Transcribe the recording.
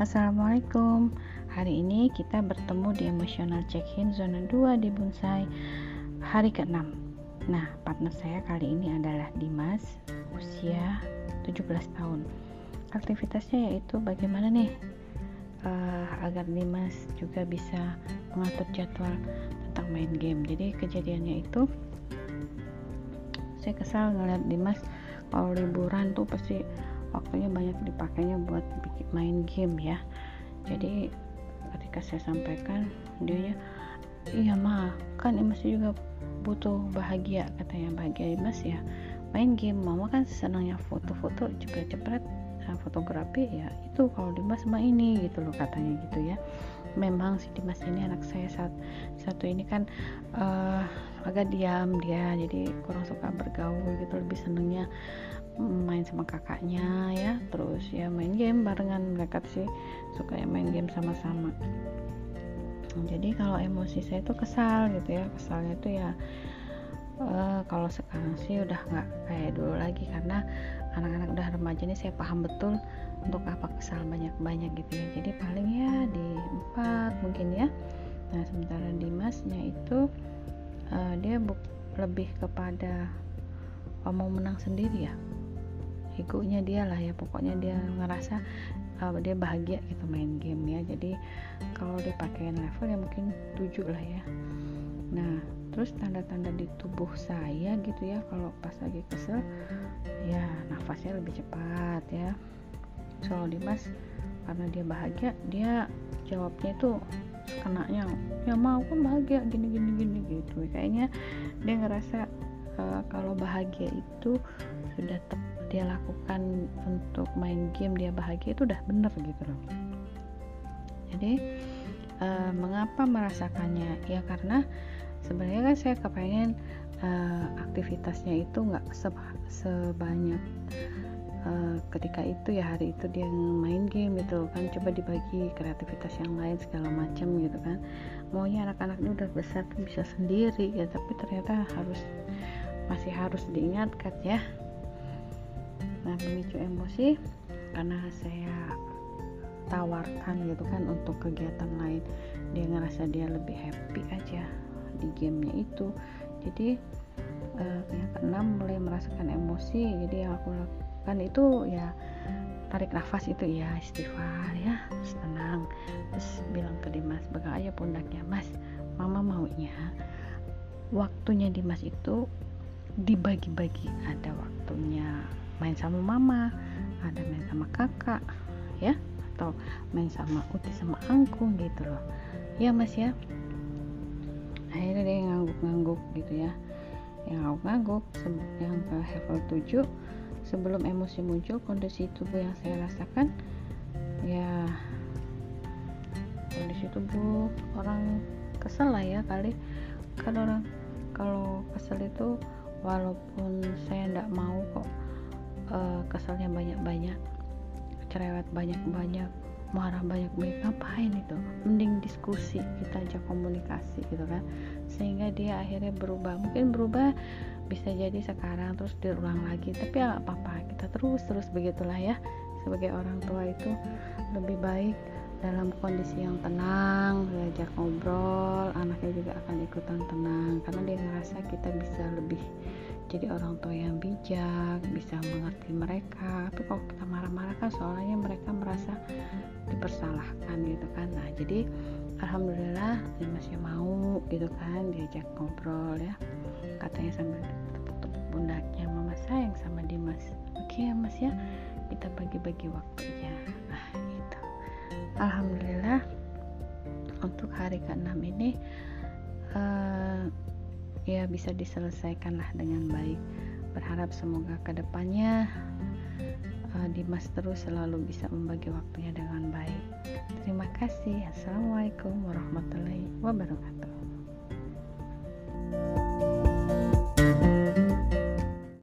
Assalamualaikum. Hari ini kita bertemu di emosional check-in zona 2 di Bonsai hari ke-6 Nah, partner saya kali ini adalah Dimas Usia 17 tahun. Aktivitasnya yaitu bagaimana nih? Uh, Agar Dimas juga bisa mengatur jadwal tentang main game. Jadi kejadiannya itu Saya kesal ngeliat Dimas kalau liburan tuh pasti waktunya banyak dipakainya buat bikin main game ya. Jadi ketika saya sampaikan dia iya mah kan Imas juga butuh bahagia katanya. Bahagia Imas ya main game. Mama kan senangnya foto-foto cepet-cepet nah, fotografi ya itu kalau Dimas sama ini gitu loh katanya gitu ya. Memang si Dimas ini anak saya saat satu ini kan uh, agak diam dia jadi kurang suka bergaul gitu lebih senengnya main sama kakaknya ya terus ya main game barengan. Mereka sih suka ya main game sama-sama. Jadi kalau emosi saya tuh kesal gitu ya. Kesalnya tuh ya uh, kalau sekarang sih udah nggak kayak dulu lagi. Karena anak-anak udah remaja ini saya paham betul untuk apa kesal banyak-banyak gitu ya. Jadi paling ya di empat mungkin ya. Nah sementara Dimasnya itu uh, dia lebih kepada oh, mau menang sendiri ya egonya dia lah ya. Pokoknya dia ngerasa uh, dia bahagia gitu main game ya. Jadi kalau dipakai level ya mungkin 7 lah ya. Nah terus tanda-tanda di tubuh saya gitu ya. Kalau pas lagi kesel ya nafasnya lebih cepat ya. Soal Dimas karena dia bahagia dia jawabnya itu kenanya ya mau kan bahagia gini gini gini gitu. Kayaknya dia ngerasa uh, kalau bahagia itu sudah tepat dia lakukan untuk main game dia bahagia itu udah bener gitu loh. Jadi uh, mengapa merasakannya? Ya karena sebenarnya kan saya kepengen uh, aktivitasnya itu nggak sebanyak uh, ketika itu ya hari itu dia main game gitu kan. Coba dibagi kreativitas yang lain segala macam gitu kan. Maunya anak-anak ini udah besar bisa sendiri ya tapi ternyata harus masih harus diingatkan ya nah memicu emosi karena saya tawarkan gitu kan untuk kegiatan lain. Dia ngerasa dia lebih happy aja di gamenya itu. Jadi uh, yang keenam mulai merasakan emosi. Jadi yang aku lakukan itu ya tarik nafas itu ya istighfar ya terus tenang. Terus bilang ke Dimas pegang aja pundaknya Mas. Mama maunya waktunya Dimas itu dibagi-bagi ada waktunya main sama mama ada main sama kakak ya atau main sama uti sama angkung gitu loh. Ya mas ya. Akhirnya dia ngangguk-ngangguk gitu ya. Yang ngangguk-ngangguk yang ke level 7 sebelum emosi muncul kondisi tubuh yang saya rasakan ya kondisi tubuh orang kesel lah ya kali. Kan orang kalau kesel itu walaupun saya tidak mau kok uh, keselnya banyak-banyak cerewet banyak-banyak marah banyak-banyak. Ngapain itu? Mending diskusi kita ajak komunikasi gitu kan. Sehingga dia akhirnya berubah. Mungkin berubah bisa jadi sekarang terus diulang lagi. Tapi ya apa-apa kita terus terus begitulah ya. Sebagai orang tua itu lebih baik dalam kondisi yang tenang diajak ngobrol anaknya juga akan ikutan tenang. Karena dia ngerasa kita bisa lebih jadi orang tua yang bijak bisa mengerti mereka. Tapi kalau kita marah-marah kan soalnya mereka merasa dipersalahkan gitu kan. Nah jadi alhamdulillah masih mau gitu kan diajak ngobrol ya. Katanya sambil tepuk-tepuk pundaknya mama sayang sama Dimas. Oke ya mas ya. Kita bagi-bagi waktunya. Nah gitu. Alhamdulillah untuk hari ke-6 ini uh, ya bisa diselesaikanlah dengan baik. Berharap semoga ke depannya uh, Dimas terus selalu bisa membagi waktunya dengan baik. Terima kasih. Assalamualaikum warahmatullahi wabarakatuh